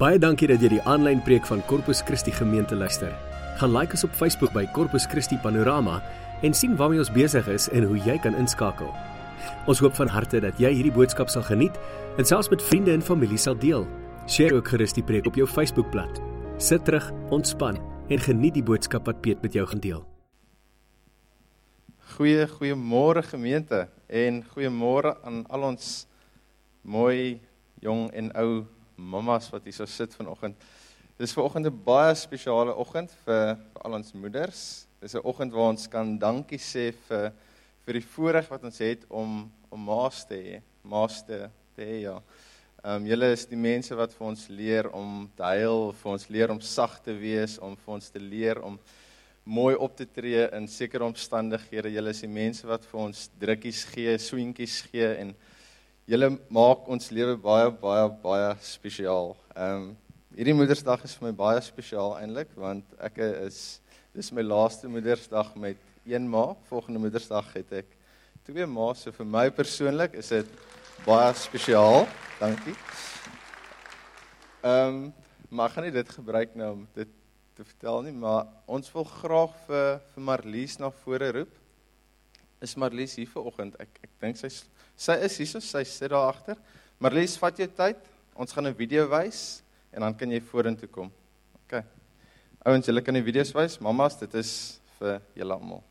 Baie dankie dat jy die aanlyn preek van Corpus Christi gemeente luister. Gaan like ons op Facebook by Corpus Christi Panorama en sien waarmee ons besig is en hoe jy kan inskakel. Ons hoop van harte dat jy hierdie boodskap sal geniet en selfs met vriende en familie sal deel. Deel ook gerus die preek op jou Facebookblad. Sit terug, ontspan en geniet die boodskap wat Piet met jou gaan deel. Goeie goeiemôre gemeente en goeiemôre aan al ons mooi jong en ou mammas wat hier so sit vanoggend. Dis vanoggend 'n baie spesiale oggend vir vir al ons moeders. Dis 'n oggend waar ons kan dankie sê vir vir die voorreg wat ons het om om maas te hê, maas te hê ja. Ehm um, julle is die mense wat vir ons leer om te huil, vir ons leer om sag te wees, om vir ons te leer om mooi op te tree in sekere omstandighede. Julle is die mense wat vir ons drukkies gee, swentjies gee en Julle maak ons lewe baie baie baie spesiaal. Ehm um, hierdie Moedersdag is vir my baie spesiaal eintlik want ek is dis my laaste Moedersdag met een ma. Volgende Moedersdag het ek twee ma's. So vir my persoonlik is dit baie spesiaal. Dankie. Ehm um, maar gaan nie dit gebruik nou om dit te vertel nie, maar ons wil graag vir vir Marlies na vore roep. Is Marlies hier vanoggend? Ek ek dink sy's Sy is hier, sy sit daar agter. Marlies, vat jou tyd. Ons gaan 'n video wys en dan kan jy vorentoe kom. OK. Ouens, julle kan die video's wys. Mamas, dit is vir julle almal.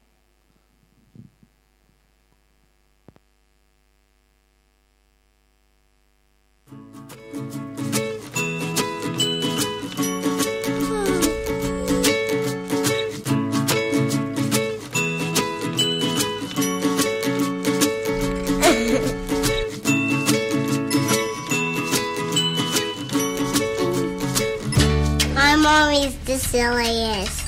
Always the silliest.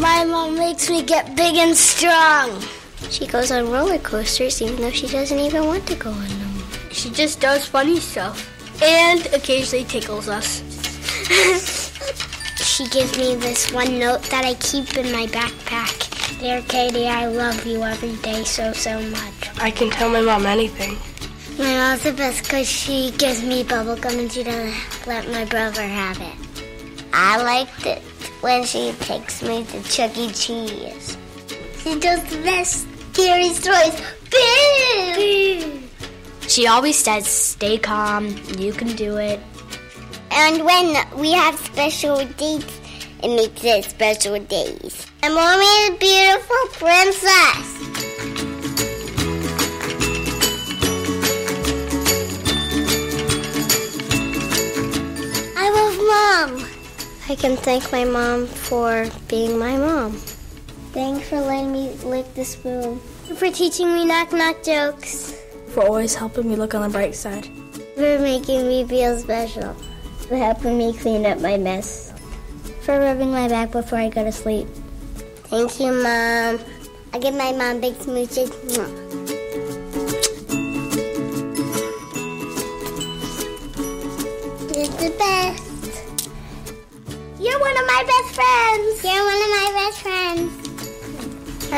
My mom makes me get big and strong. She goes on roller coasters even though she doesn't even want to go on them. She just does funny stuff and occasionally tickles us. she gives me this one note that I keep in my backpack. Dear Katie, I love you every day so, so much. I can tell my mom anything. My mom's the best because she gives me bubble gum and she doesn't let my brother have it. I liked it when she takes me to Chuck E. Cheese. She does the best scary stories. Boo! Boo! She always says, stay calm, you can do it. And when we have special dates, it makes it special days. And mommy is a beautiful princess. Mom. I can thank my mom for being my mom. Thanks for letting me lick the spoon. For teaching me knock knock jokes. For always helping me look on the bright side. For making me feel special. For helping me clean up my mess. For rubbing my back before I go to sleep. Thank you, Mom. I give my mom big smooches.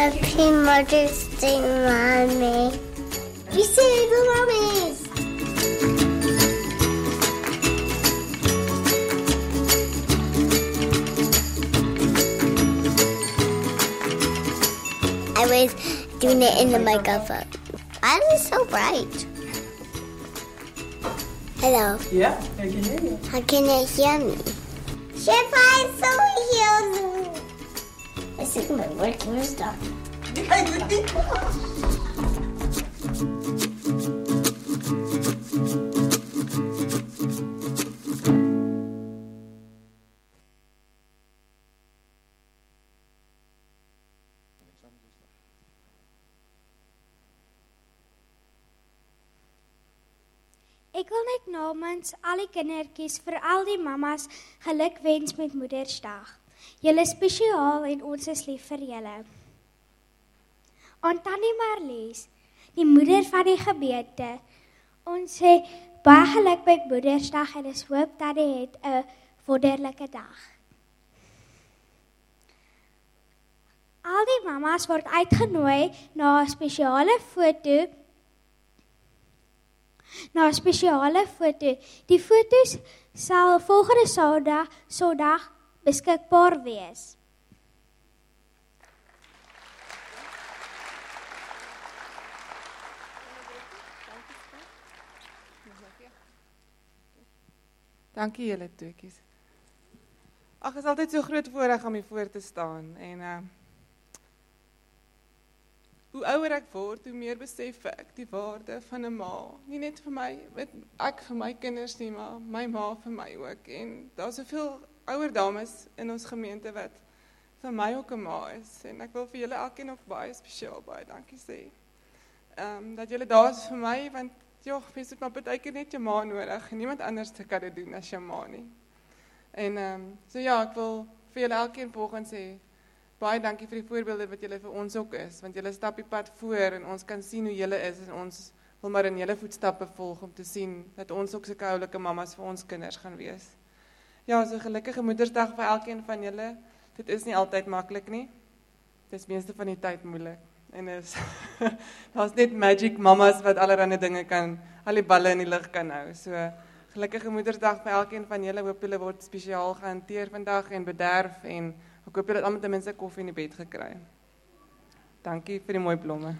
Happy Mother's Day, Mommy. You say the mommies. I was doing it in the microphone. Why is it so bright? Hello. Yeah, I can hear you. How can you hear me? Chef, I'm so healed. I think my work was done. Ek wil net namens al die kindertjies vir al die mammas gelukwens met Moedersdag. Julle is spesiaal en ons is lief vir julle. Aan Tannie Marlies, die moeder van die gemeente. Ons sê baie geluk met Moedersdag en ons hoop dat jy het 'n wonderlike dag. Al die mammas word uitgenooi na 'n spesiale foto na 'n spesiale foto. Die fotos sal volgende Sondag Sondag beskikbaar wees. Dankie julle toetjies. Ag, is altyd so groot voorreg om hier voor te staan en uh Hoe ouer ek word, hoe meer besef ek die waarde van 'n ma. Nie net vir my, met ek vir my kinders nie, maar my ma vir my ook. En daar's soveel ouer dames in ons gemeente wat vir my ook 'n ma is en ek wil vir julle elkeen ook baie spesiaal baie dankie sê. Ehm um, dat julle daar is vir my want ja, mens het maar baie keer net jou ma nodig en niemand anders te kan dit doen as jou ma nie. En ehm um, so ja, ek wil vir julle elkeen volgens sê baie dankie vir die voorbeelde wat julle vir ons ook is want julle stap die pad voor en ons kan sien hoe julle is en ons wil maar in julle voetstappe volg om te sien dat ons ook sulke oulike mammas vir ons kinders gaan wees. Ja, so gelukkige Moedersdag vir elkeen van julle. Dit is nie altyd maklik nie. Dit is meeste van die tyd moeilik. En is daar's net magic mamas wat allerlei dinge kan, al die balle in die lug kan hou. So gelukkige Moedersdag vir elkeen van julle. Hoop julle word spesiaal gehanteer vandag en bederf en ek hoop julle het almal ten minste koffie in die bed gekry. Dankie vir die mooi blomme.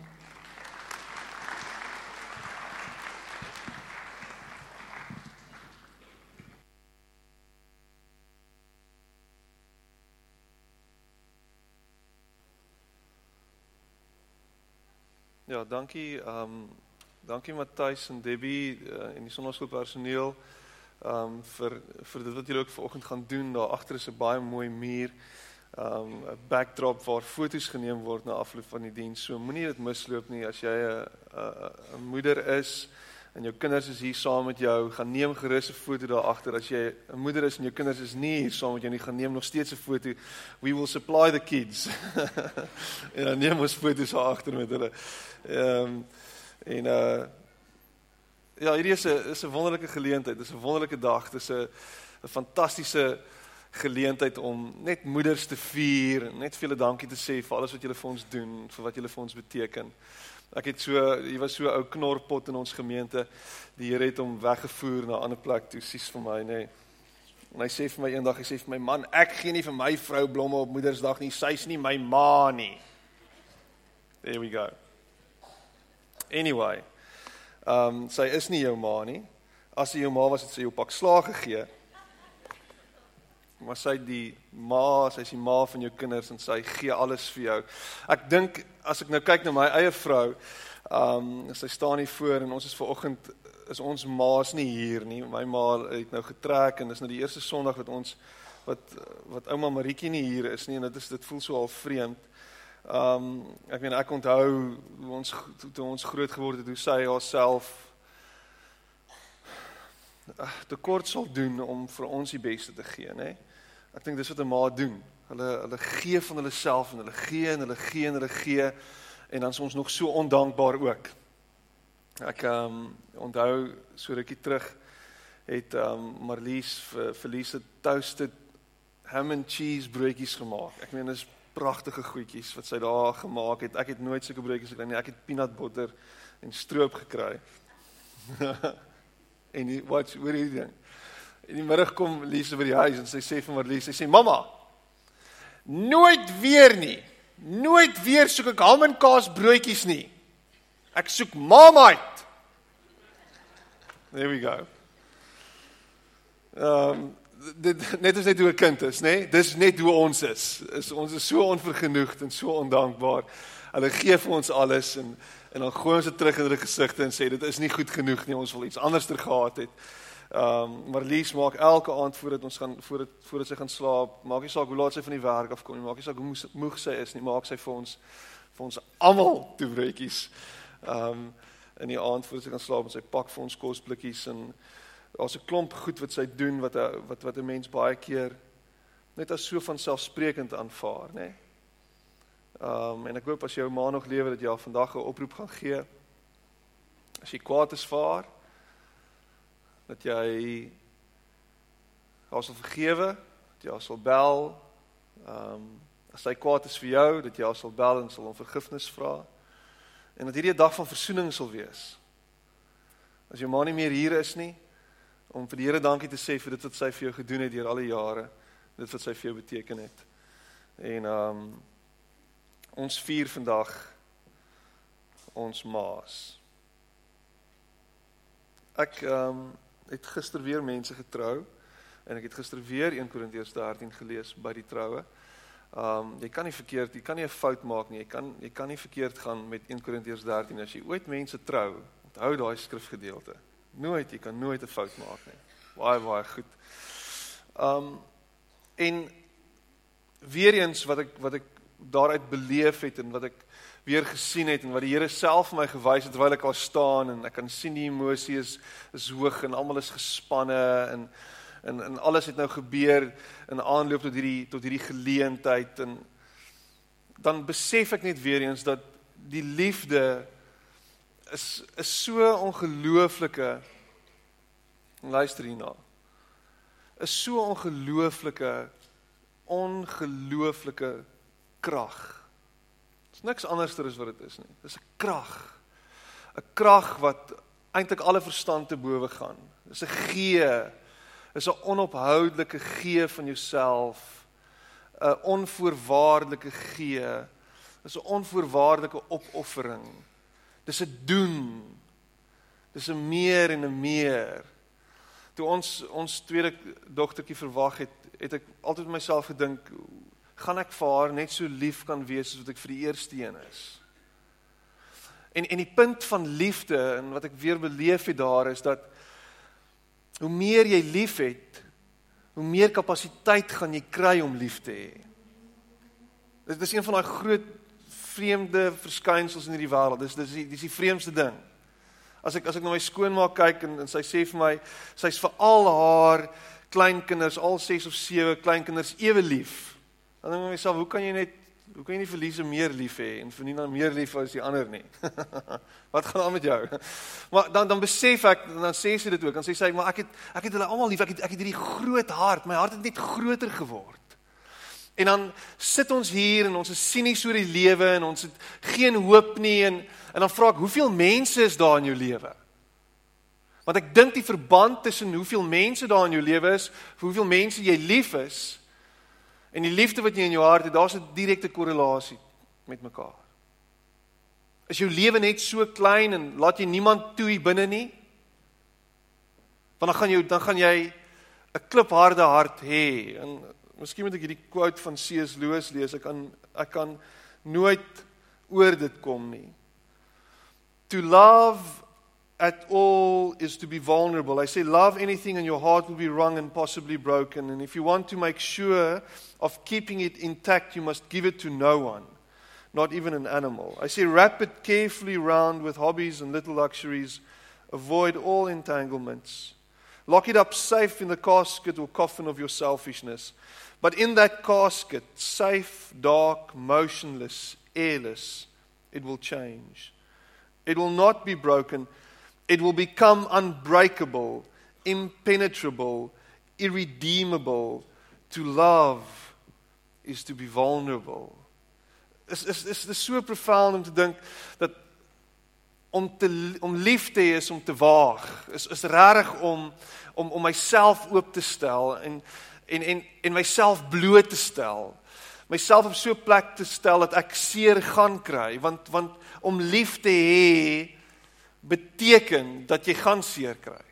Ja, dankie ehm um, dankie Matthys en Debbie uh, en die sonnaskoolpersoneel ehm um, vir vir dit wat julle ook vanoggend gaan doen. Daar agter is 'n baie mooi muur. Ehm um, 'n backdrop waar foto's geneem word na afloop van die diens. So moenie dit misloop nie as jy 'n 'n moeder is en jou kinders is hier saam met jou, gaan neem gerus 'n foto daar agter. As jy 'n moeder is en jou kinders is nie hier saam met jou nie, gaan neem nog steeds 'n foto. We will supply the kids. en dan neem ons foto's daar agter met hulle. Ehm um, en uh ja, hierdie is 'n is 'n wonderlike geleentheid. Dis 'n wonderlike dag. Dis 'n 'n fantastiese geleentheid om net moeders te vier en net vir hulle dankie te sê vir alles wat julle vir ons doen, vir wat julle vir ons beteken. Ek het so hier was so 'n ou knorpot in ons gemeente. Die Here het hom weggevoer na 'n ander plek toe, sies vir my, nê. Nee. En hy sê vir my eendag, hy sê vir my man, ek gee nie vir my vrou blomme op Moedersdag nie. Sy's nie my ma nie. There we go. Anyway. Ehm um, sy is nie jou ma nie. As sy jou ma was, het sy jou pak slaag gegee. Maar sy die ma, sy is die ma van jou kinders en sy gee alles vir jou. Ek dink as ek nou kyk na my eie vrou, ehm um, sy staan hier voor en ons is ver oggend is ons ma's nie hier nie. My ma het nou getrek en dis nou die eerste Sondag wat ons wat wat ouma Maritjie nie hier is nie en dit is dit voel so al vreemd. Ehm um, ek meen ek onthou ons toe ons groot geword het hoe sy haarself te kort sal doen om vir ons die beste te gee, nê? Ek dink dis wat 'n ma doen. Hulle hulle gee van hulle self en hulle gee en hulle gee en hulle gee en dan is ons nog so ondankbaar ook. Ek ehm um, onthou so rukkie terug het ehm um, Marlies vir Verliese toasted ham and cheese broodjies gemaak. Ek meen dis pragtige goedjies wat sy daar gemaak het. Ek het nooit sulke broodjies gekry nie. Ek het peanut butter en stroop gekry. en die, wat hoor jy ding? In die middag kom Lise by die huis en sy sê vir Marlies, sy sê mamma, nooit weer nie. Nooit weer soek ek ham en kaas broodjies nie. Ek soek Marmite. There we go. Ehm um, dit net as net hoe 'n kind is, nê? Nee? Dis net hoe ons is. Is ons is so onvergenoegd en so ondankbaar. Hulle gee vir ons alles en en dan gooi ons dit terug in hulle gesigte en sê dit is nie goed genoeg nie. Ons wil iets anders ter gehad het. Ehm um, maar Lies maak elke aand voordat ons gaan voordat voordat sy gaan slaap, maak nie saak hoe laat sy van die werk af kom nie, maak nie saak hoe moeg sy is nie, maak sy vir ons vir ons almal toebroodjies. Ehm um, in die aand voordat sy gaan slaap sy pak vir ons kosblikkies en daar's 'n klomp goed wat sy doen wat wat wat 'n mens baie keer net as so van selfsprekend aanvaar, nê. Nee? Ehm um, en ek hoop as jou ma nog lewe dat jy al vandag 'n oproep gaan gee. As jy kwaad is vir haar, dat jy haar sal vergewe, dat jy haar sal bel. Ehm um, as hy kwaad is vir jou, dat jy al sal bel en sal hom vergifnis vra. En dat hierdie 'n dag van versoening sal wees. As jou ma nie meer hier is nie, om vir die Here dankie te sê vir dit wat sy vir jou gedoen het deur al die jare, dit wat sy vir jou beteken het. En ehm um, ons vier vandag ons maas. Ek ehm um, het gister weer mense getrou en ek het gister weer 1 Korintiërs 13 gelees by die troue. Ehm um, jy kan nie verkeerd, jy kan nie 'n fout maak nie. Jy kan jy kan nie verkeerd gaan met 1 Korintiërs 13 as jy ooit mense trou. Onthou daai skrifgedeelte. Nooit, jy kan nooit 'n fout maak nie. Baie baie goed. Ehm um, en weer eens wat ek wat ek daaruit beleef het en wat ek weer gesien het en wat die Here self vir my gewys het terwyl ek al staan en ek kan sien die emosie is is hoog en almal is gespanne en en en alles het nou gebeur in aanloop tot hierdie tot hierdie geleentheid en dan besef ek net weer eens dat die liefde is is so ongelooflike luister hierna is so ongelooflike ongelooflike krag Dis niks anderster as wat dit is nie. Dis 'n krag. 'n Krag wat eintlik alle verstand te bowe gaan. Dis 'n gee. Dis 'n onophoudelike gee van jouself. 'n Onvoorwaardelike gee. Dis 'n onvoorwaardelike opoffering. Dis 'n doen. Dis 'n meer en 'n meer. Toe ons ons tweede dogtertjie verwag het, het ek altyd myself gedink, gaan ek vir haar net so lief kan wees soos wat ek vir die eerste een is. En en die punt van liefde en wat ek weer beleef het daar is dat hoe meer jy liefhet, hoe meer kapasiteit gaan jy kry om lief te hê. Dit is een van daai groot vreemde verskynsels in hierdie wêreld. Dis dis die dis die vreemdste ding. As ek as ek na my skoonmaak kyk en, en sy sê vir my sy's vir al haar kleinkinders, al 6 of 7 kleinkinders ewe lief. Dan dink ek myself, hoe kan jy net hoe kan jy nie verliese meer lief hê en vir Nina meer lief as die ander nie? Wat gaan aan met jou? Maar dan dan besef ek dan sê sy dit ook. Dan sê sy, maar ek het ek het hulle almal lief. Ek het ek het hierdie groot hart. My hart het net groter geword. En dan sit ons hier en ons is sinies oor die lewe en ons het geen hoop nie en en dan vra ek, hoeveel mense is daar in jou lewe? Want ek dink die verband tussen hoeveel mense daar in jou lewe is, hoeveel mense jy lief is, En die liefde wat jy in jou hart het, daar's 'n direkte korrelasie met mekaar. Is jou lewe net so klein en laat jy niemand toe hier binne nie? Want dan gaan jy dan gaan jy 'n klipharde hart hê. En miskien moet ek hierdie quote van C.S. Lewis lees. Ek kan ek kan nooit oor dit kom nie. To love at all is to be vulnerable. I say, love anything and your heart will be wrung and possibly broken. And if you want to make sure of keeping it intact, you must give it to no one, not even an animal. I say, wrap it carefully round with hobbies and little luxuries. Avoid all entanglements. Lock it up safe in the casket or coffin of your selfishness. But in that casket, safe, dark, motionless, airless, it will change. It will not be broken it will become unbreakable, impenetrable, irredeemable. To love is to be vulnerable. Is is is dit so profound om te dink dat om te om lief te hê is om te waag. Is is regtig om om om myself oop te stel en en en en myself bloot te stel. Myself op so 'n plek te stel dat ek seer gaan kry want want om lief te hê beteken dat jy gaan seer kry.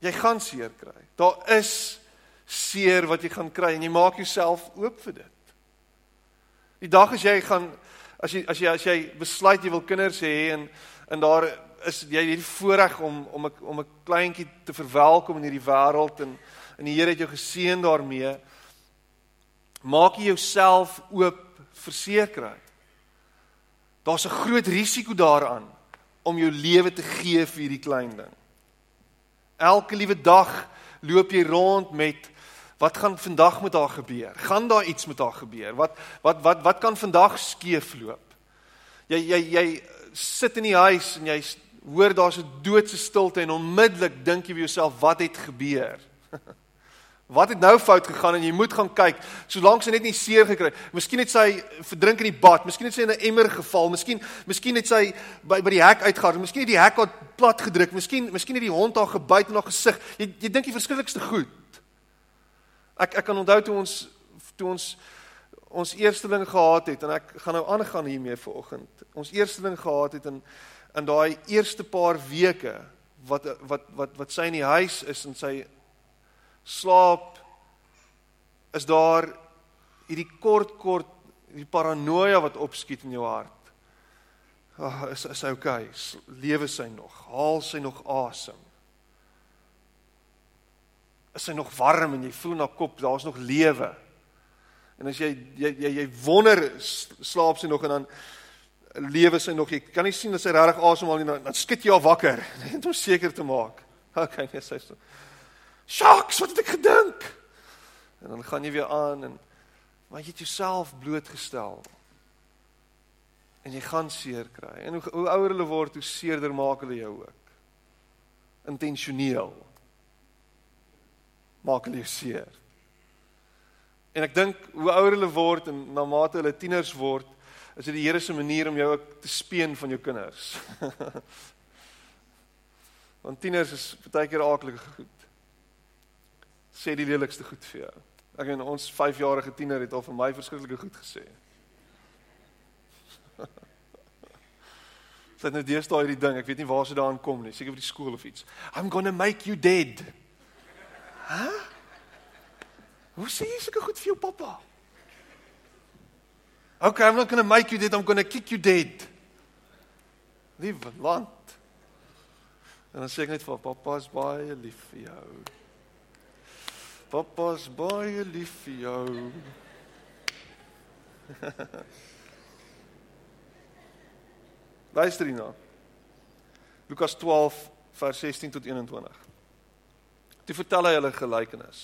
Jy gaan seer kry. Daar is seer wat jy gaan kry en jy maak jouself oop vir dit. Die dag as jy gaan as jy as jy as jy besluit jy wil kinders hê en en daar is jy hierdie voorreg om om 'n om 'n kleintjie te verwelkom in hierdie wêreld en en die Here het jou geseën daarmee. Maak jy jouself oop vir seer kry. Daar's 'n groot risiko daaraan om jou lewe te gee vir hierdie klein ding. Elke liewe dag loop jy rond met wat gaan vandag met haar gebeur? Gaan daar iets met haar gebeur? Wat wat wat wat kan vandag skeefloop? Jy jy jy sit in die huis en jy hoor daar's 'n doodse stilte en onmiddellik dink jy vir jouself wat het gebeur? Wat het nou fout gegaan en jy moet gaan kyk. Solank sy net nie seer gekry. Miskien het sy verdrink in die bad, miskien het sy in 'n emmer geval, miskien miskien het sy by by die hek uitgehard, miskien het die hek haar plat gedruk, miskien miskien het die hond haar gebyt in haar gesig. Jy jy dink die verskriklikste goed. Ek ek kan onthou toe ons toe ons ons eersteling gehad het en ek gaan nou aangaan hiermee vir oggend. Ons eersteling gehad het in in daai eerste paar weke wat wat wat wat sy in die huis is en sy slaap is daar hierdie kort kort die paranoia wat opskiet in jou hart. Ag, oh, is is hy okay? Lewe sy nog? Haal sy nog asem? Is sy nog warm en jy voel in haar kop daar's nog lewe? En as jy jy jy, jy wonder slaap sy nog en dan lewe sy nog? Jy kan nie sien dat sy regtig asemhaal nie, dan skud jy haar wakker net om seker te maak. Okay, nee, sy is so. Shocks, wat het ek gedink? En dan gaan jy weer aan en maar jy het jouself blootgestel. En jy gaan seer kry. En hoe, hoe ouer hulle word, hoe seerder maak hulle jou ook. Intentioneel. Maak hulle jou seer. En ek dink hoe ouer hulle word en na mate hulle tieners word, is dit die Here se manier om jou ook te speen van jou kinders. Want tieners is baie keer aaklige goed sê die lelikste goed vir jou. Ek en ons 5-jarige tiener het al vir my verskriklike goed gesê. Sy het nou deesdae hierdie ding, ek weet nie waar sy daaraan kom nie, seker by die skool of iets. I'm going to make you dead. Hæ? Huh? Hoe sê jy sulke goed vir jou pappa? Okay, I'm not going to make you dead, I'm going to kick you dead. Liewe land. En dan sê ek net vir pappa, is baie lief vir jou. Papa's baie lief vir jou. Luister hierna. Lukas 12 vers 16 tot 21. Toe vertel hy hulle gelykenis.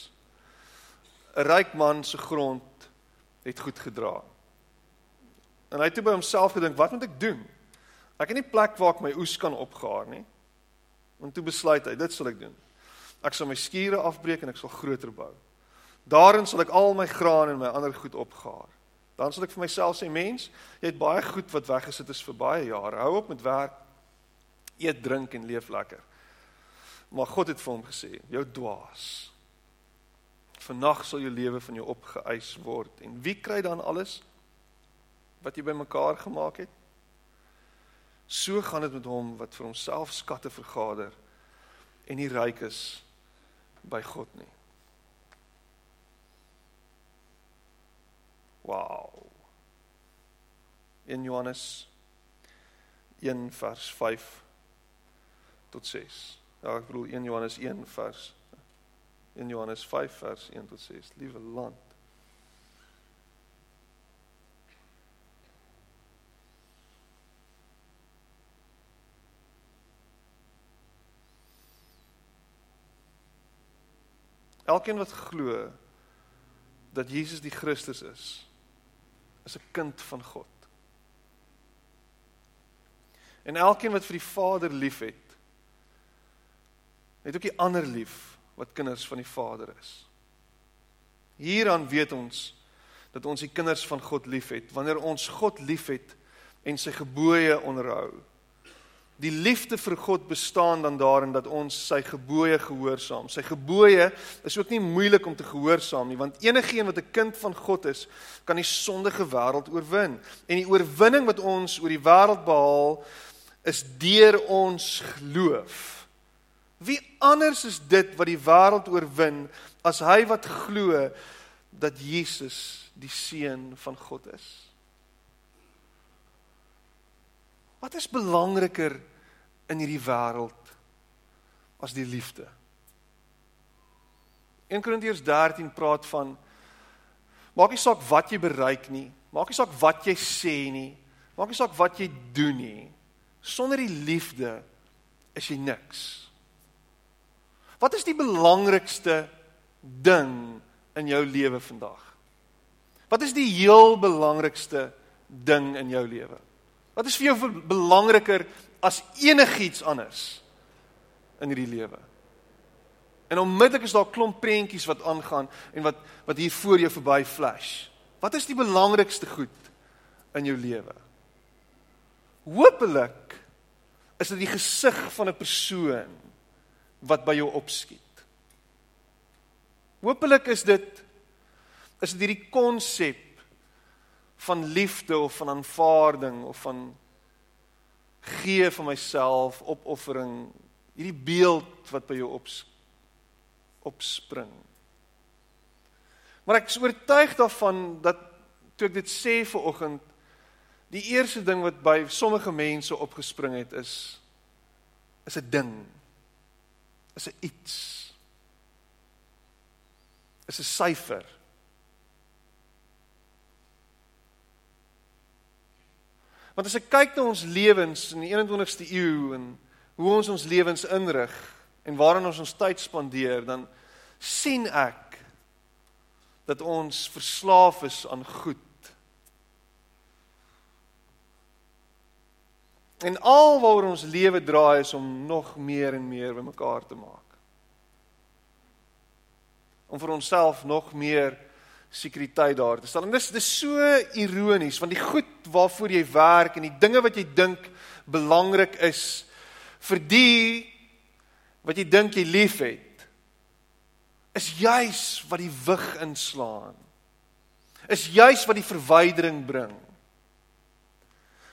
'n Ryk man se grond het goed gedra. En hy het toe by homself gedink, wat moet ek doen? Ek het nie plek waar ek my oes kan opgaar nie. En toe besluit hy, dit sal ek doen. Ek sal my skure afbreek en ek sal groter bou. Daarin sal ek al my graan en my ander goed opgaar. Dan sal ek vir myself sê, mens, jy het baie goed wat weggesit is vir baie jare. Hou op met werk. Eet, drink en leef lekker. Maar God het vir hom gesê, jou dwaas. Vannag sal jou lewe van jou opgeëis word en wie kry dan alles wat jy bymekaar gemaak het? So gaan dit met hom wat vir homself skatte vergader en nie ryk is by God nie. Wow. In Johannes 1 vers 5 tot 6. Ja, ek bedoel 1 Johannes 1 vers 1 Johannes 5 vers 1 tot 6. Liewe land. Elkeen wat glo dat Jesus die Christus is, is 'n kind van God. En elkeen wat vir die Vader liefhet, het ook die ander lief wat kinders van die Vader is. Hieraan weet ons dat ons die kinders van God liefhet wanneer ons God liefhet en sy gebooie onderhou. Die liefde vir God bestaan dan daarin dat ons sy gebooie gehoorsaam. Sy gebooie is ook nie moeilik om te gehoorsaam nie, want enigeen wat 'n kind van God is, kan die sondige wêreld oorwin. En die oorwinning wat ons oor die wêreld behaal, is deur ons geloof. Wie anders is dit wat die wêreld oorwin as hy wat glo dat Jesus die seun van God is? Wat is belangriker in hierdie wêreld as die liefde? 1 Korintiërs 13 praat van maak nie saak wat jy bereik nie, maak nie saak wat jy sê nie, maak nie saak wat jy doen nie. Sonder die liefde is jy niks. Wat is die belangrikste ding in jou lewe vandag? Wat is die heel belangrikste ding in jou lewe? Wat is vir jou belangriker as enigiets anders in hierdie lewe? En onmiddellik is daar 'n klomp prentjies wat aangaan en wat wat hier voor jou verby flash. Wat is die belangrikste goed in jou lewe? Hoopelik is dit die gesig van 'n persoon wat by jou opskiet. Hoopelik is dit is dit hierdie konsep van liefde of van aanvaarding of van gee van myself, opoffering, hierdie beeld wat by jou opskiet opspring. Maar ek is oortuig daarvan dat toe ek dit sê vir oggend die eerste ding wat by sommige mense opgespring het is is 'n ding. Is 'n iets. Is 'n syfer. Want as ek kyk na ons lewens in die 21ste eeu en hoe ons ons lewens inrig, en waarin ons ons tyd spandeer, dan sien ek dat ons verslaaf is aan goed. En alwaar ons lewe draai is om nog meer en meer bymekaar te maak. Om vir onsself nog meer sekuriteit daar te stel. En dis dis so ironies want die goed waarvoor jy werk en die dinge wat jy dink belangrik is vir die wat jy dink jy liefhet is juis wat die wig inslaan. Is juis wat die verwydering bring.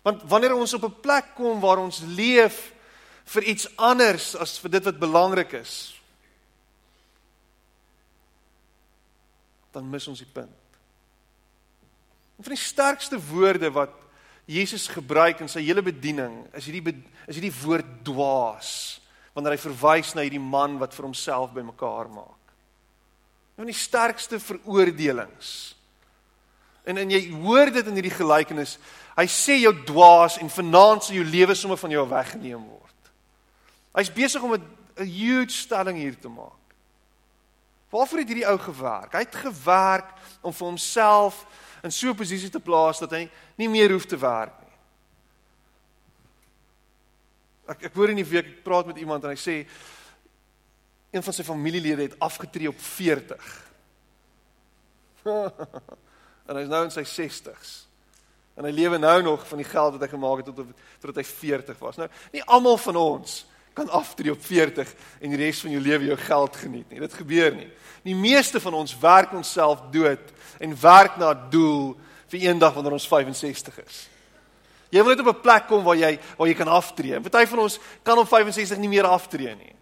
Want wanneer ons op 'n plek kom waar ons leef vir iets anders as vir dit wat belangrik is, dan mis ons die punt. Een van die sterkste woorde wat Jesus gebruik in sy hele bediening is hierdie is hierdie woord dwaas wanneer hy verwys na hierdie man wat vir homself bymekaar maak. Een van die sterkste veroordelings. En en jy hoor dit in hierdie gelykenis. Hy sê jou dwaas en vanaand sal jou lewe sommer van jou weggeneem word. Hy's besig om 'n 'n huge stelling hier te maak. Waarvoor het hierdie ou gewerk? Hy het gewerk om vir homself in so 'n posisie te plaas dat hy nie meer hoef te werk Ek ek hoor in die week ek praat met iemand en hy sê een van sy familielede het afgetree op 40. en hy is nou in sy 60s. En hy lewe nou nog van die geld wat hy gemaak het tot tot hy 40 was. Nou, nie almal van ons kan aftree op 40 en die res van jou lewe jou geld geniet nie. Dit gebeur nie. Die meeste van ons werk onsself dood en werk na 'n doel vir eendag wanneer ons 65 is. Jy wil net op 'n plek kom waar jy waar jy kan aftree. Party van ons kan op 65 nie meer aftree nie.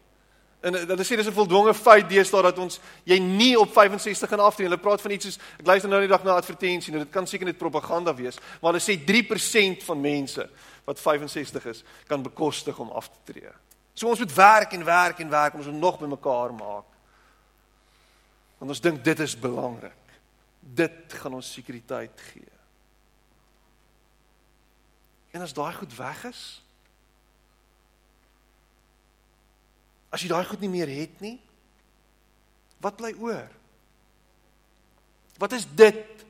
En hulle sê dis 'n voldonge feit deesdae dat ons jy nie op 65 kan aftree. Hulle praat van iets soos ek luister nou die dag na advertensie, nou dit kan seker net propaganda wees, maar hulle sê 3% van mense wat 65 is kan bekostig om af te tree. So ons moet werk en werk en werk om ons nog bymekaar maak. Want ons dink dit is belangrik. Dit gaan ons sekuriteit gee. En as daai goed weg is, as jy daai goed nie meer het nie, wat bly oor? Wat is dit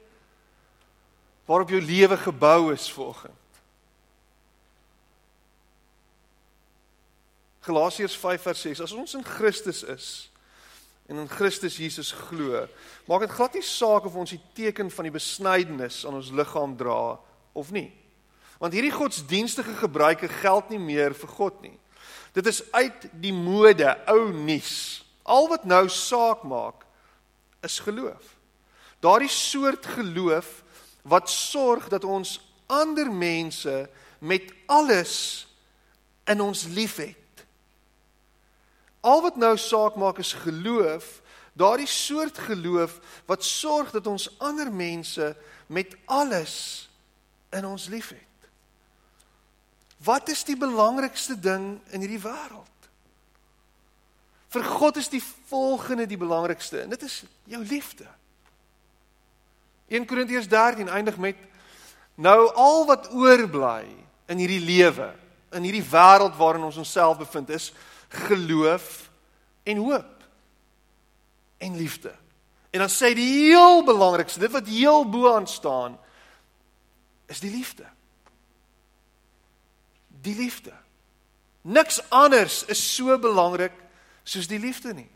waarop jou lewe gebou is volgens? Galasiërs 5 vers 6 As ons in Christus is en in Christus Jesus glo, maak dit glad nie saak of ons die teken van die besnydenis aan ons liggaam dra of nie. Want hierdie godsdienstige gebruike geld nie meer vir God nie. Dit is uit die mode, ou nuus. Al wat nou saak maak is geloof. Daardie soort geloof wat sorg dat ons ander mense met alles in ons liefhet. Al wat nou saak maak is geloof, daardie soort geloof wat sorg dat ons ander mense met alles in ons liefhet. Wat is die belangrikste ding in hierdie wêreld? Vir God is die volgende die belangrikste en dit is jou liefde. 1 Korintiërs 13 eindig met nou al wat oorbly in hierdie lewe, in hierdie wêreld waarin ons onsself bevind is geloof en hoop en liefde. En dan sê die heel belangrikste, dit wat heel bo aan staan, is die liefde die liefde. Niks anders is so belangrik soos die liefde nie.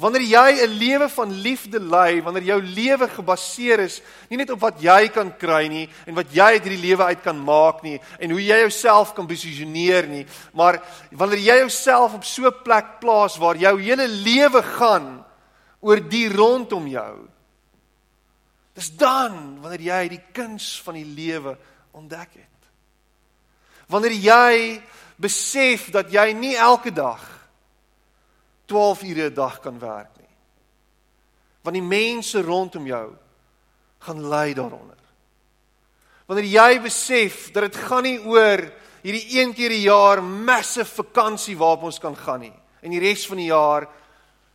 Wanneer jy 'n lewe van liefde lei, wanneer jou lewe gebaseer is nie net op wat jy kan kry nie en wat jy uit hierdie lewe uit kan maak nie en hoe jy jouself kan posisioneer nie, maar wanneer jy jouself op so 'n plek plaas waar jou hele lewe gaan oor die rondom jou. Dis dan wanneer jy die kuns van die lewe ontdek het. Wanneer jy besef dat jy nie elke dag 12 ure 'n dag kan werk nie. Want die mense rondom jou gaan ly daaronder. Wanneer jy besef dat dit gaan nie oor hierdie een keer 'n jaar massive vakansie waarop ons kan gaan nie en die res van die jaar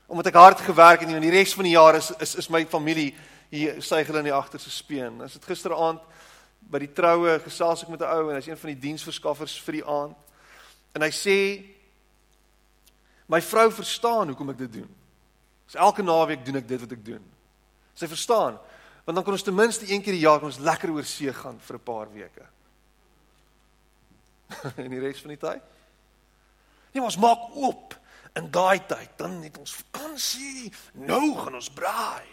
omdat ek hard gewerk het en die res van die jaar is is is my familie hier sê hulle in die agterste speen. As dit gisteraand by die troue gesels ek met 'n ou en hy's een van die diensverskaffers vir die aand. En hy sê My vrou verstaan hoekom ek dit doen. So elke naweek doen ek dit wat ek doen. Sy verstaan, want dan kan ons ten minste een keer die jaar ons lekker oor see gaan vir 'n paar weke. en die res van die tyd? Nee, ons maak oop in daai tyd, dan het ons vakansie. Nou gaan ons braai.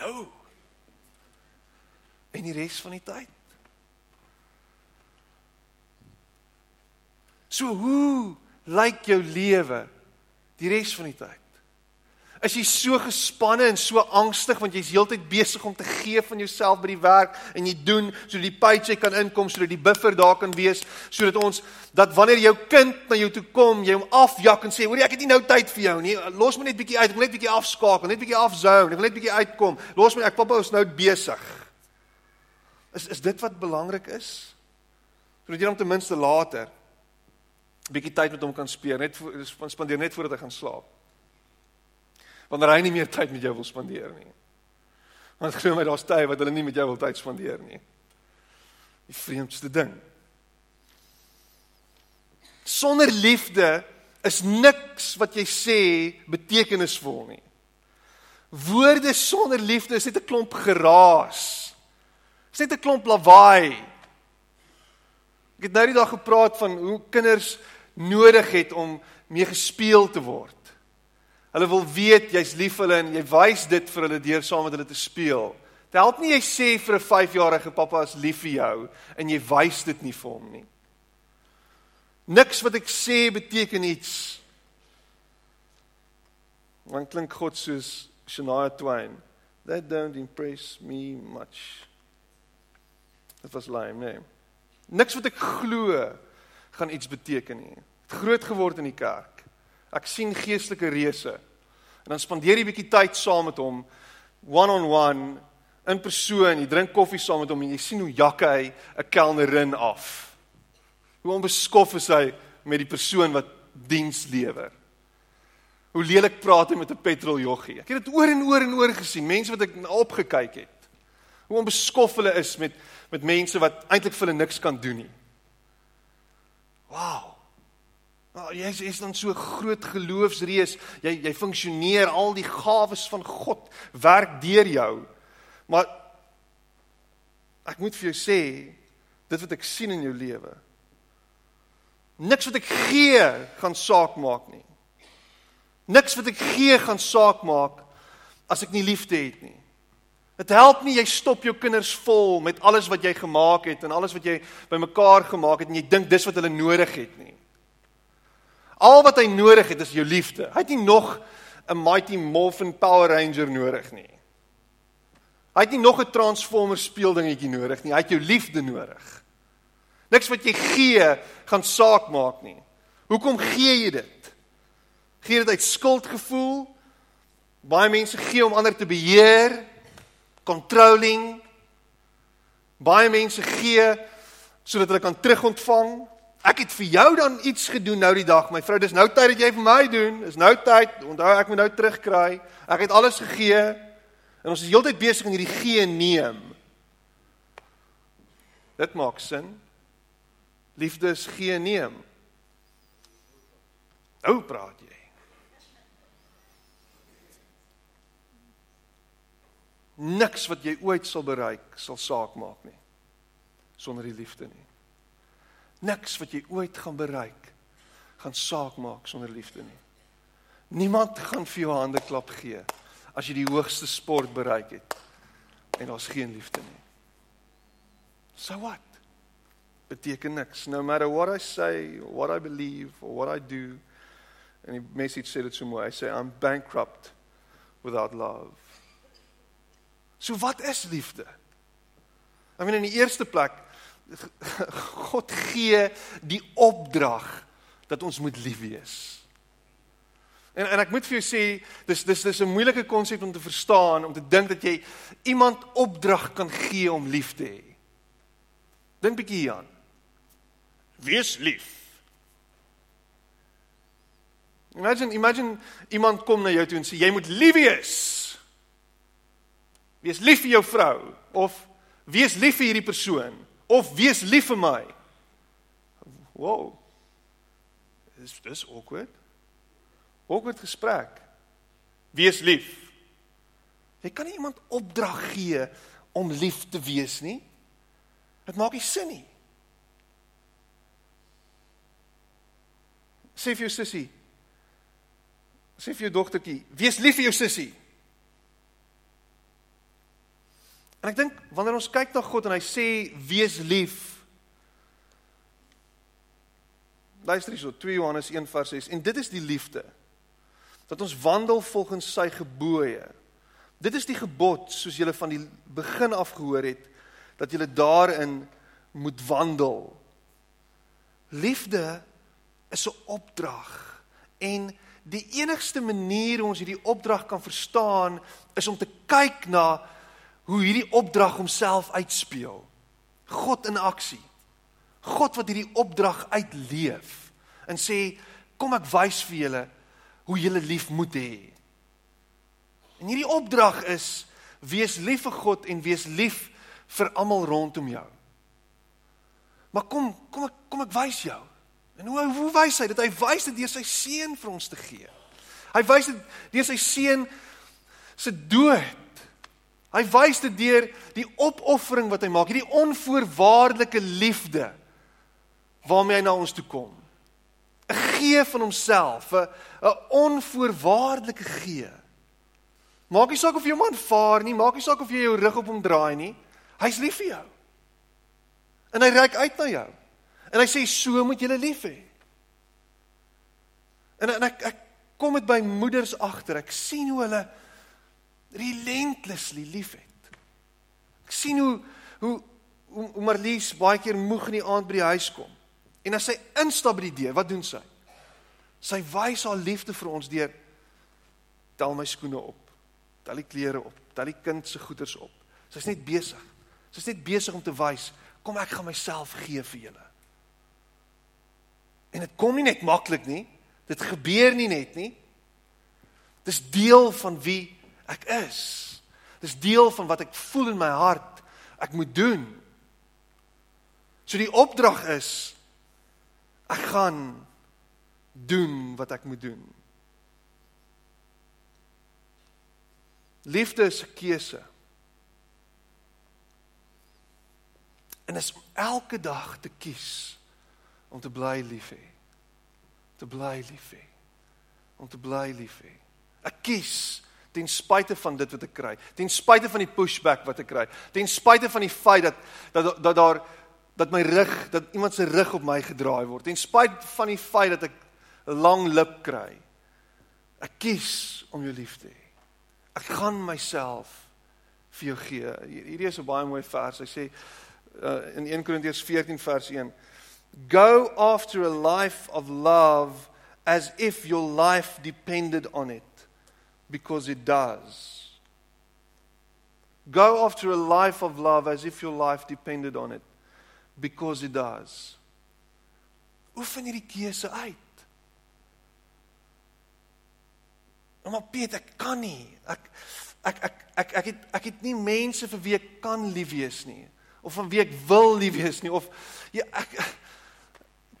Nou. En die res van die tyd? So hoe lyk jou lewe die res van die tyd? Is jy so gespanne en so angstig want jy's heeltyd besig om te gee van jouself by die werk en jy doen sodat die paycheck kan inkom sodat die buffer daar kan wees sodat ons dat wanneer jou kind na jou toe kom jy hom afjak en sê hoor ek het nie nou tyd vir jou nie. Los my net bietjie uit. Ek wil net bietjie afskakel. Net bietjie afzone. Ek wil net bietjie uitkom. Los my. Ek pappa is nou besig. Is is dit wat belangrik is? Sodat jy hom ten minste later bietjie tyd met hom kan spandeer, net voor spandeer net voordat hy gaan slaap. Wanneer hy nie meer tyd met jou wil spandeer nie. Want glo my daar's tye wat hulle nie met jou wil tyd spandeer nie. Die vreemdste ding. Sonder liefde is niks wat jy sê betekenisvol nie. Woorde sonder liefde is net 'n klomp geraas. Is net 'n klomp lawaai. Ek het nou die dag gepraat van hoe kinders nodig het om mee gespeel te word. Hulle wil weet jy's lief vir hulle en jy wys dit vir hulle deur saam met hulle te speel. Dit help nie jy sê vir 'n 5-jarige pappa is lief vir jou en jy wys dit nie vir hom nie. Niks wat ek sê beteken iets. Want klink God soos Shania Twain. That don't impress me much. Dit was lame, nee. Niks wat ek glo gaan iets beteken nie. Het groot geword in die kerk. Ek sien geestelike reëse. En dan spandeer jy bietjie tyd saam met hom one on one in persoon. Jy drink koffie saam met hom en jy sien hoe jakke hy 'n kelnerin af. Hoe onbeskof is hy met die persoon wat diens lewer. Hoe lelik praat hy met 'n petroljoggie. Ek het dit oor en oor en oor gesien, mense wat ek opgekyk het. Hoe onbeskof hulle is met met mense wat eintlik vir hulle niks kan doen nie. Wow. Nou, jy is, is dan so groot geloofsreus. Jy jy funksioneer al die gawes van God werk deur jou. Maar ek moet vir jou sê, dit wat ek sien in jou lewe. Niks wat ek gee gaan saak maak nie. Niks wat ek gee gaan saak maak as ek nie liefde het nie. Dit help nie jy stop jou kinders vol met alles wat jy gemaak het en alles wat jy bymekaar gemaak het en jy dink dis wat hulle nodig het nie. Al wat hy nodig het is jou liefde. Hy het nie nog 'n Mighty Morphin Power Ranger nodig nie. Hy het nie nog 'n Transformer speeldingetjie nodig nie. Hy het jou liefde nodig. Niks wat jy gee gaan saak maak nie. Hoekom gee jy dit? Gee dit uit skuldgevoel? Baie mense gee om ander te beheer controlling. Baie mense gee sodat hulle kan terugontvang. Ek het vir jou dan iets gedoen nou die dag. My vrou, dis nou tyd dat jy vir my doen. Dis nou tyd. Onthou ek moet nou terugkry. Ek het alles gegee. En ons is heeltyd besig in hierdie gee en neem. Dit maak sin. Liefde is gee en neem. Nou praat jy. Niks wat jy ooit sal bereik sal saak maak nie sonder die liefde nie. Niks wat jy ooit gaan bereik gaan saak maak sonder liefde nie. Niemand gaan vir jou hande klap gee as jy die hoogste sport bereik het en daar's geen liefde nie. So what? Beteken niks. No matter what I say, what I believe or what I do. En die message sê dit so mooi. Hy sê I'm bankrupt without love. So wat is liefde? I mean in die eerste plek God gee die opdrag dat ons moet lief wees. En en ek moet vir jou sê, dis dis dis 'n moeilike konsep om te verstaan, om te dink dat jy iemand opdrag kan gee om lief te hê. Dink bietjie hieraan. Wees lief. Imagine imagine iemand kom na jou toe en sê jy moet lief wees. Wees lief vir jou vrou of wees lief vir hierdie persoon of wees lief vir my. Wow. Dis dis awkward. Awkward gesprek. Wees lief. Jy kan nie iemand opdrag gee om lief te wees nie. Dit maak nie sin nie. Sê vir jou sussie. Sê vir jou dogtertjie, wees lief vir jou sussie. En ek dink wanneer ons kyk na God en hy sê wees lief. Luister hierso 2 Johannes 1 vers 6 en dit is die liefde dat ons wandel volgens sy gebooie. Dit is die gebod soos julle van die begin af gehoor het dat jy daarin moet wandel. Liefde is 'n opdrag en die enigste manier hoe ons hierdie opdrag kan verstaan is om te kyk na hoe hierdie opdrag homself uitspeel. God in aksie. God wat hierdie opdrag uitleef en sê kom ek wys vir julle hoe julle lief moet hê. En hierdie opdrag is wees lief vir God en wees lief vir almal rondom jou. Maar kom, kom ek kom ek wys jou. En hoe hoe wys hy dit? Hy wys dit deur sy seun vir ons te gee. Hy wys dit deur sy seun se dood. Hy wys dit deur die opoffering wat hy maak, hierdie onvoorwaardelike liefde waarmee hy na ons toe kom. 'n Gee van homself, 'n 'n onvoorwaardelike gee. Maak nie saak of jy hom aanvaar nie, maak nie saak of jy jou rug op hom draai nie. Hy's lief vir jou. En hy reik uit na jou. En hy sê so moet jy lief hê. En, en ek ek kom dit by moeders agter. Ek sien hoe hulle relentlessly liefhet. Ek sien hoe hoe hoe, hoe Marlies baie keer moeg in die aand by die huis kom. En as sy instap by die deur, wat doen sy? Sy wys haar liefde vir ons deur tel my skoene op, tel die klere op, tel die kind se goederes op. Sy's net besig. Sy's net besig om te wys, kom ek gaan myself gee vir julle. En dit kom nie net maklik nie. Dit gebeur nie net nie. Dis deel van wie ek is. Dis deel van wat ek voel in my hart ek moet doen. So die opdrag is ek gaan doen wat ek moet doen. Liefde is 'n keuse. En is elke dag te kies om te bly lief hê. Te bly lief hê. Om te bly lief hê. Ek kies ten spyte van dit wat ek kry, ten spyte van die pushback wat ek kry, ten spyte van die feit dat dat dat daar dat my rug, dat iemand se rug op my gedraai word, ten spyte van die feit dat ek 'n lang lip kry. Ek kies om jou lief te hê. Ek gaan myself vir jou gee. Hierdie is 'n baie mooi vers. Hy sê uh, in 1 Korintiërs 14 vers 1 Go after a life of love as if your life depended on it because it does. Go after a life of love as if your life depended on it because it does. Oefen hierdie keuse uit. Maar Piet, ek kan nie. Ek ek ek ek ek het ek het nie mense vir wie ek kan lief wees nie of van wie ek wil lief wees nie of ja ek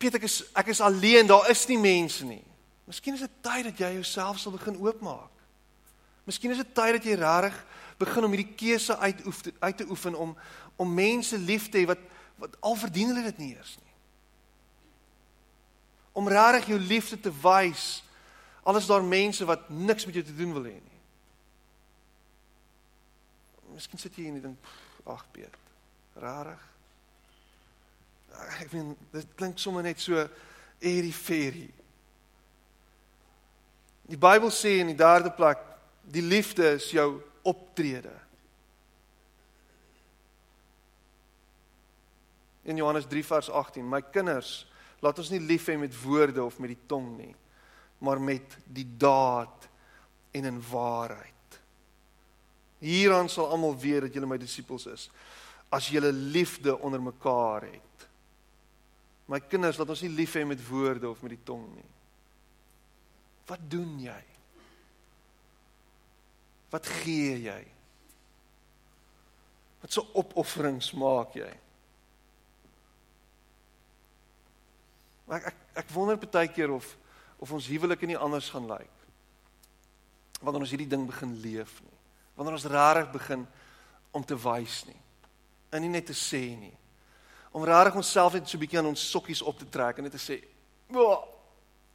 Piet ek is ek is alleen, daar is nie mense nie. Miskien is dit tyd dat jy jouself sal begin oopmaak. Miskien is dit tyd dat jy regtig begin om hierdie keuse uit uit te oefen om om mense lief te hê wat wat al verdien hulle dit nie eers nie. Om regtig jou liefde te wys Al is daar mense wat niks met jou te doen wil hê nie. Miskien sit jy hier en dink, ag Piet, rarig. Ek meen, dit klink sommer net so airy fairy. Die Bybel sê in die derde plek, die liefde is jou optrede. In Johannes 3 vers 18, my kinders, laat ons nie lief hê met woorde of met die tong nie, maar met die daad en in waarheid. Hieraan sal almal weet dat julle my disippels is as julle liefde onder mekaar het. My kinders, laat ons nie lief hê met woorde of met die tong nie. Wat doen jy? Wat gee jy? Wat so opofferings maak jy? Maar ek ek ek wonder baie keer of of ons huwelike nie anders gaan lyk. Wanneer ons hierdie ding begin leef nie. Wanneer ons regtig begin om te wys nie. En nie net te sê nie. Om regtig onsself net so bietjie aan ons sokkies op te trek en net te sê,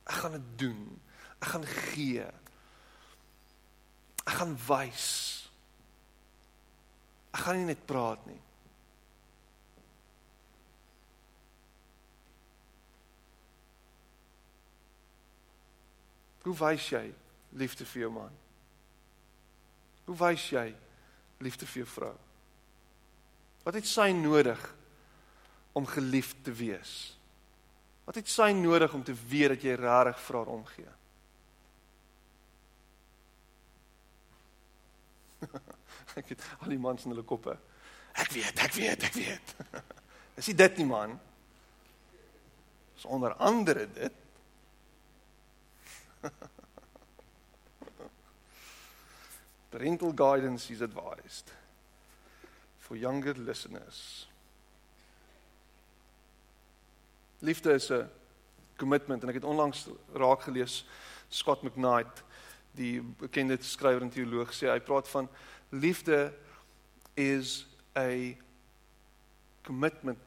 "Ek gaan dit doen. Ek gaan gee. Ek gaan wys. Ek gaan nie net praat nie." Hoe wys jy liefde vir jou man? Hoe wys jy liefde vir jou vrou? Wat het sy nodig om geliefd te wees? Wat het sy nodig om te weet dat jy regtig vir haar omgee? ek het al die mans in hulle koppe. Ek weet, ek weet, ek weet. Is dit nie man? Is onder andere dit. Parental guidance is advised for younger listeners. Liefde is 'n commitment en ek het onlangs raak gelees Scott McKnight, die bekende skrywer en teoloog sê hy praat van liefde is a commitment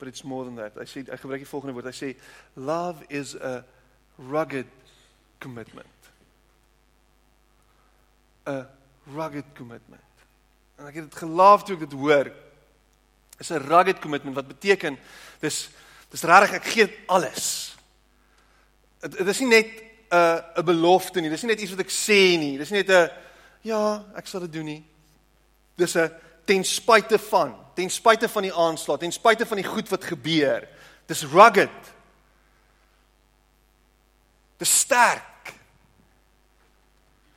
but it's more than that. Hy sê hy gebruik die volgende woord. Hy sê love is a rugged commitment. A rugged commitment. En ek het dit gelaaf toe ek dit hoor. Is 'n rugged commitment wat beteken dis dis regtig ek gee alles. Dit is nie net 'n uh, 'n belofte nie. Dis nie net iets wat ek sê nie. Dis nie net 'n ja, ek sal dit doen nie. Dis 'n ten spyte van, ten spyte van die aanslag, ten spyte van die goed wat gebeur. Dis rugged. Dis sterk.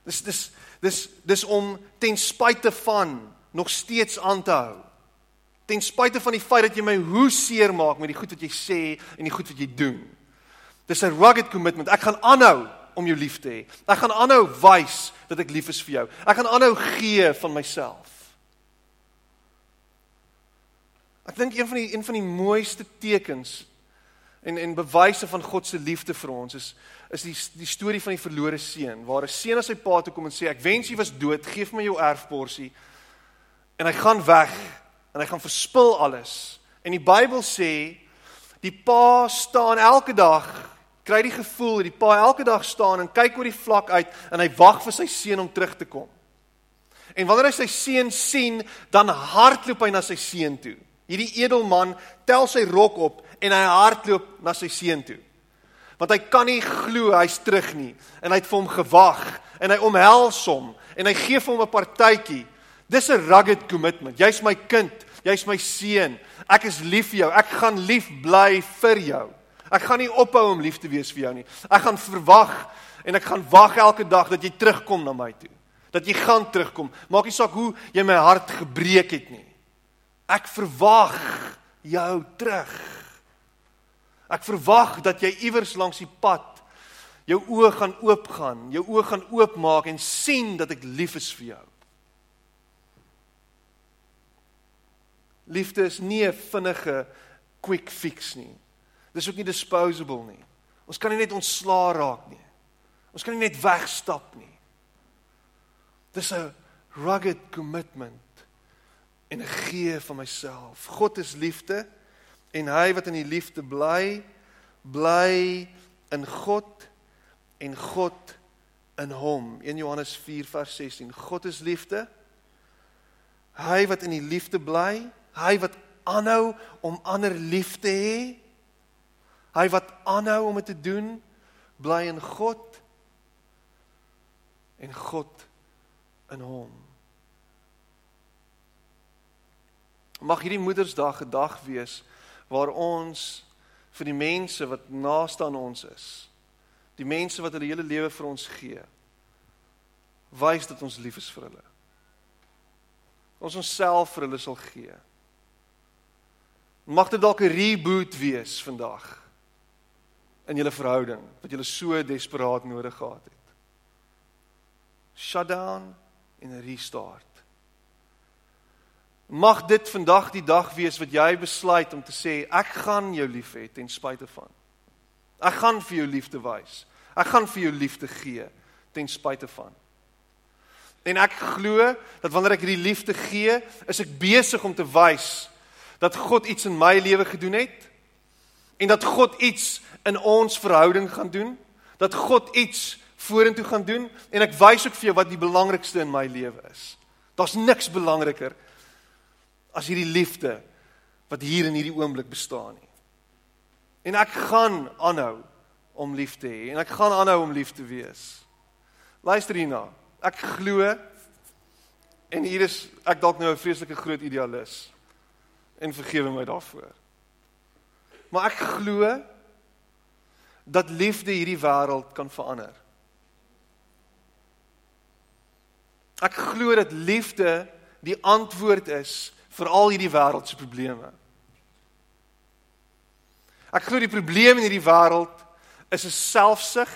Dis dis dis dis om ten spyte van nog steeds aan te hou. Ten spyte van die feit dat jy my hoe seer maak met die goed wat jy sê en die goed wat jy doen. Dis 'n rugged commitment. Ek gaan aanhou om jou lief te hê. Ek gaan aanhou wys dat ek lief is vir jou. Ek gaan aanhou gee van myself. Ek dink een van die een van die mooiste tekens en en bewyse van God se liefde vir ons is is die die storie van die verlore seun waar 'n seun aan sy pa toe kom en sê ek wens jy was dood, gee vir my jou erfporsie. En hy gaan weg en hy gaan verspil alles. En die Bybel sê die pa staan elke dag kry die gevoel dat die pa elke dag staan en kyk oor die vlak uit en hy wag vir sy seun om terug te kom. En wanneer hy sy seun sien, dan hardloop hy na sy seun toe. Hierdie edelman tel sy rok op en hy hardloop na sy seun toe. Want hy kan nie glo hy's terug nie en hy het vir hom gewag en hy omhels hom en hy gee vir hom 'n partytjie. Dis 'n rugged commitment. Jy's my kind, jy's my seun. Ek is lief vir jou. Ek gaan lief bly vir jou. Ek gaan nie ophou om lief te wees vir jou nie. Ek gaan verwag en ek gaan wag elke dag dat jy terugkom na my toe. Dat jy gaan terugkom. Maak nie saak hoe jy my hart gebreek het nie. Ek verwag jou terug. Ek verwag dat jy iewers langs die pad jou oë gaan oopgaan, jou oë gaan oopmaak en sien dat ek lief is vir jou. Liefde is nie 'n vinnige quick fix nie. Dis ook nie disposable nie. Ons kan nie net ontslaa raak nie. Ons kan nie net wegstap nie. Dis 'n rugged commitment en 'n gee van myself. God is liefde en hy wat in die liefde bly, bly in God en God in hom. 1 Johannes 4 vers 16. God is liefde. Hy wat in die liefde bly, hy wat aanhou om ander lief te hê, hy wat aanhou om dit te doen, bly in God en God in hom. Mag hierdie Moedersdag 'n dag wees waar ons vir die mense wat naaste aan ons is, die mense wat hulle hele lewe vir ons gee, wys dat ons lief is vir hulle. Ons onsself vir hulle sal gee. Mag dit dalk 'n reboot wees vandag in julle verhouding wat julle so desperaat nodig gehad het. Shut down en restart. Mag dit vandag die dag wees wat jy besluit om te sê ek gaan jou lief hê ten spyte van. Ek gaan vir jou liefde wys. Ek gaan vir jou liefde gee ten spyte van. En ek glo dat wanneer ek hierdie liefde gee, is ek besig om te wys dat God iets in my lewe gedoen het en dat God iets in ons verhouding gaan doen, dat God iets vorentoe gaan doen en ek wys ook vir jou wat die belangrikste in my lewe is. Daar's niks belangriker as hierdie liefde wat hier in hierdie oomblik bestaan nie. En ek gaan aanhou om lief te hê en ek gaan aanhou om lief te wees. Luister hierna. Ek glo en hier is ek dalk nou 'n vreeslike groot idealis en vergewe my daarvoor. Maar ek glo dat liefde hierdie wêreld kan verander. Ek glo dat liefde die antwoord is vir al hierdie wêreldse probleme. Ek glo die probleem in hierdie wêreld is 'n selfsug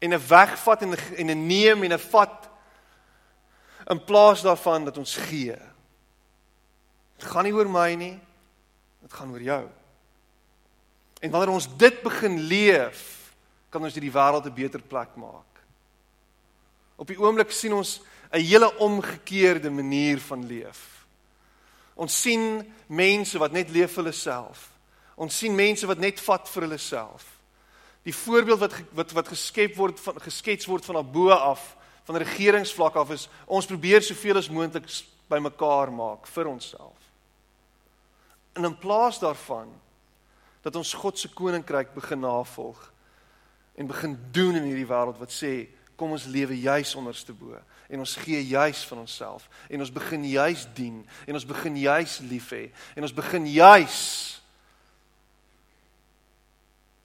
en 'n wegvat en 'n neem en 'n vat in plaas daarvan dat ons gee. Dit gaan nie oor my nie. Dit gaan oor jou. En wanneer ons dit begin leef, kan ons hierdie wêreld 'n beter plek maak. Op die oomblik sien ons 'n hele omgekeerde manier van leef. Ons sien mense wat net leef vir hulle self. Ons sien mense wat net vat vir hulle self. Die voorbeeld wat wat wat geskep word van geskets word van bo af, van regeringsvlak af is ons probeer soveel as moontlik bymekaar maak vir onsself. En in plaas daarvan dat ons God se koninkryk begin navolg en begin doen in hierdie wêreld wat sê kom ons lewe juis onderste bo en ons gee juis van onsself en ons begin juis dien en ons begin juis lief hê en ons begin juis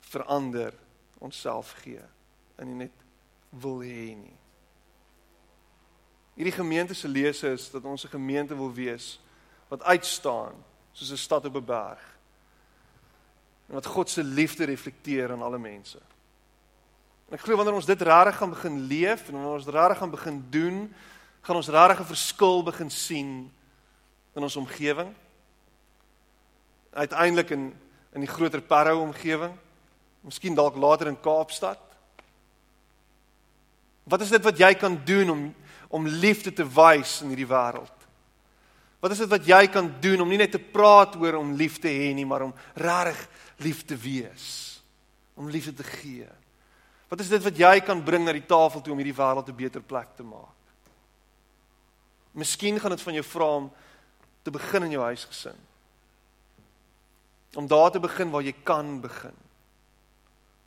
verander onsself gee en nie net wil hê nie. Hierdie gemeente se lese is dat ons 'n gemeente wil wees wat uitstaan soos 'n stad op 'n berg. En wat God se liefde reflekteer aan alle mense. En ek glo wanneer ons dit regtig gaan begin leef en wanneer ons regtig gaan begin doen, gaan ons regtig 'n verskil begin sien in ons omgewing. Uiteindelik in in die groter Parow omgewing, miskien dalk later in Kaapstad. Wat is dit wat jy kan doen om om liefde te wys in hierdie wêreld? Wat is dit wat jy kan doen om nie net te praat oor om lief te hê nie, maar om regtig lief te wees, om liefde te gee? Wat is dit wat jy kan bring na die tafel toe om hierdie wêreld 'n beter plek te maak? Miskien gaan dit van jou vra om te begin in jou huisgesin. Om daar te begin waar jy kan begin.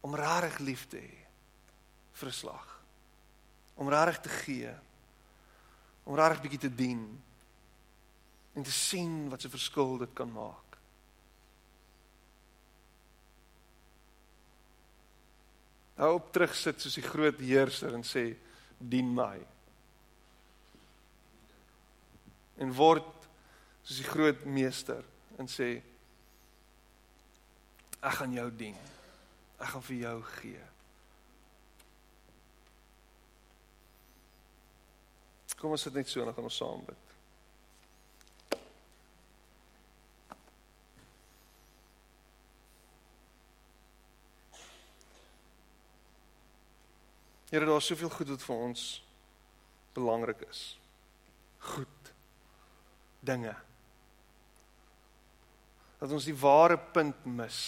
Om regtig lief te hê vir slag. Om regtig te gee. Om regtig bietjie te dien en te sien wat 'n verskil dit kan maak. Hou op terug sit soos die groot heerser en sê dien my. En word soos die groot meester en sê ek gaan jou dien. Ek gaan vir jou gee. Kom ons sit net so en dan gaan ons saam bid. Here, daar's soveel goed wat vir ons belangrik is. Goed dinge. Dat ons die ware punt mis.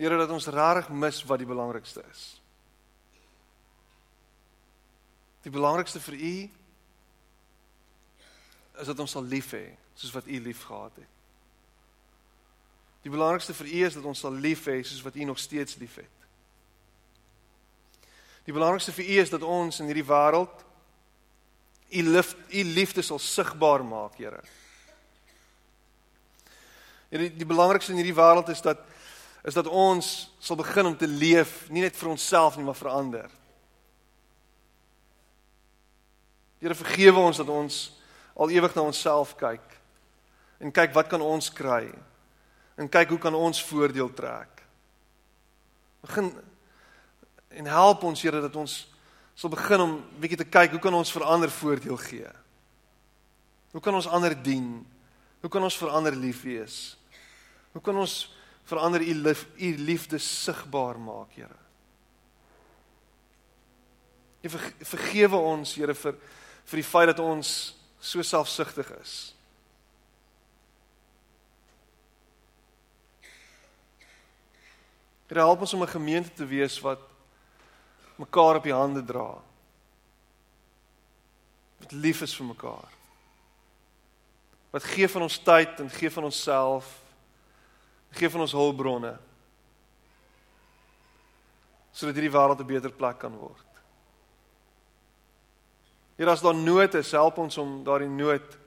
Here dat ons rarig mis wat die belangrikste is. Die belangrikste vir U is dat ons sal lief hê soos wat U lief gehad het. Die belangrikste vir U is dat ons sal lief hê soos wat U nog steeds liefhet. Die belangrikste vir U is dat ons in hierdie wêreld U lief U liefde sal sigbaar maak, Here. Die, die belangrikste in hierdie wêreld is dat is dat ons sal begin om te leef nie net vir onsself nie, maar vir ander. Here vergewe ons dat ons al ewig na onsself kyk en kyk wat kan ons kry en kyk hoe kan ons voordeel trek. Begin en help ons Here dat ons sal begin om bietjie te kyk hoe kan ons vir ander voordeel gee? Hoe kan ons ander dien? Hoe kan ons vir ander lief wees? Hoe kan ons verander u lief, u liefde sigbaar maak, Here? Jy vergewe ons, Here, vir vir die feit dat ons so selfsugtig is. Here, help ons om 'n gemeente te wees wat mekaar op die hande dra. Wat lief is vir mekaar. Wat gee van ons tyd en gee van onsself Gee van ons hulpbronne sodat hierdie wêreld 'n beter plek kan word. Hier as daar nood is, help ons om daardie nood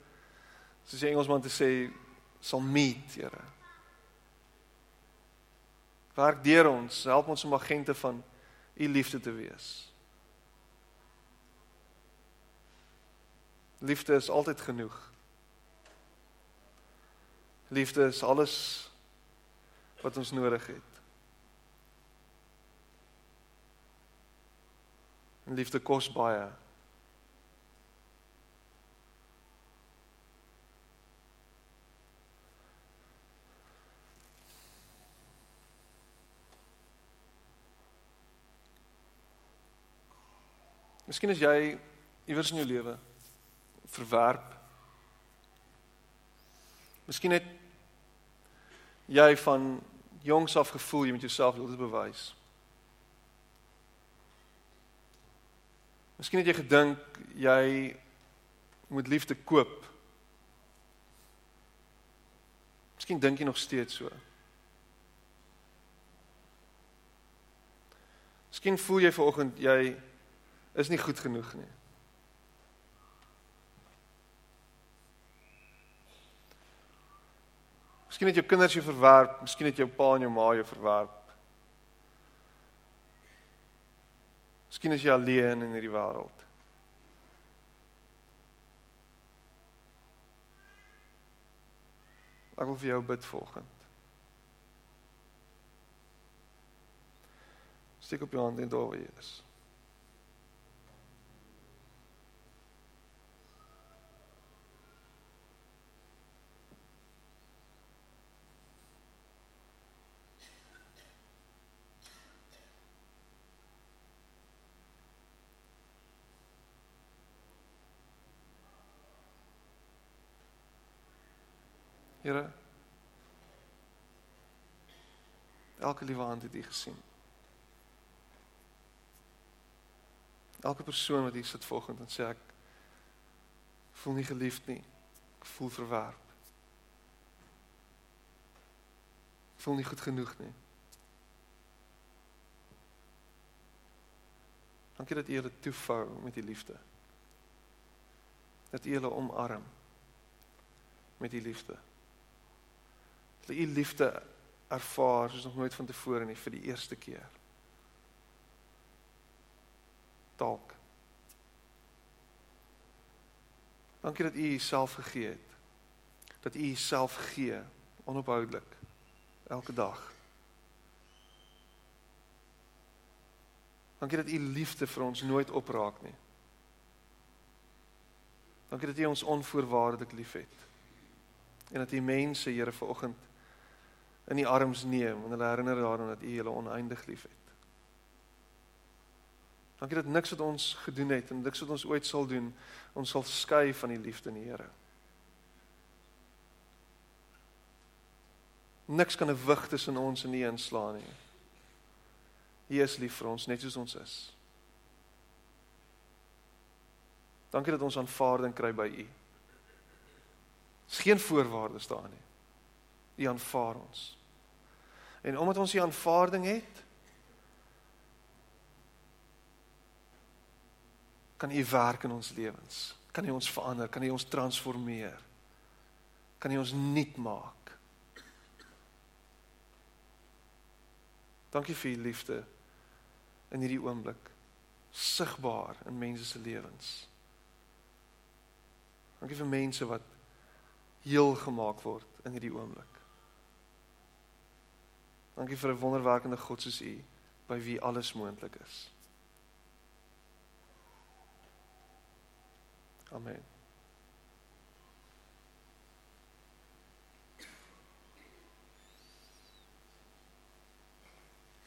soos die Engelsman te sê sal meet, Here. Werk deur ons, help ons om agente van u liefde te wees. Liefde is altyd genoeg. Liefde is alles wat ons nodig het. En liefde kos baie. Miskien as jy iewers in jou lewe verwerp. Miskien het jy van jongs af gevoel jy moet jouself wil bewys. Miskien het jy gedink jy moet liefde koop. Miskien dink jy nog steeds so. Miskien voel jy vanoggend jy is nie goed genoeg nie. Miskien het jou kinders jou verwerp, miskien het jou pa en jou ma jou verwerp. Miskien is jy alleen in hierdie wêreld. Ek wil vir jou bid volgens. Steek op jou hand en daar waar jy is. Here elke liewe hand het U gesien. Elke persoon wat hier sit volgens en sê ek voel nie geliefd nie. Ek voel verwerp. Ek voel nie goed genoeg nie. Dankie dat U hulle toefou met U liefde. Dat U hulle omarm met U liefde dat u liefde ervaar soos nog nooit vantevore nie vir die eerste keer. Dalk. Dankie dat u jouself gegee het. Dat u jouself gee onophoudelik elke dag. Dankie dat u liefde vir ons nooit opraak nie. Dankie dat u ons onvoorwaardelik liefhet. En dat u mense, Here, vanoggend in die arms neem en hulle herinner daaraan dat U hulle oneindig liefhet. Dankie dat niks wat ons gedoen het en niks wat ons ooit sal doen ons sal skei van die liefde in die Here. Niks kan 'n wig tussen ons en U inslaan nie. U is lief vir ons net soos ons is. Dankie dat ons aanvaarding kry by U. Geen voorwaardes daar nie. U aanvaar ons. En omdat ons U aanvaarding het, kan U werk in ons lewens. Kan U ons verander, kan U ons transformeer. Kan U ons nuut maak. Dankie vir U liefde in hierdie oomblik sigbaar in mense se lewens. Dankie vir mense wat heel gemaak word in hierdie oomblik. Dankie vir 'n wonderwerkende God soos U by wie alles moontlik is. Amen.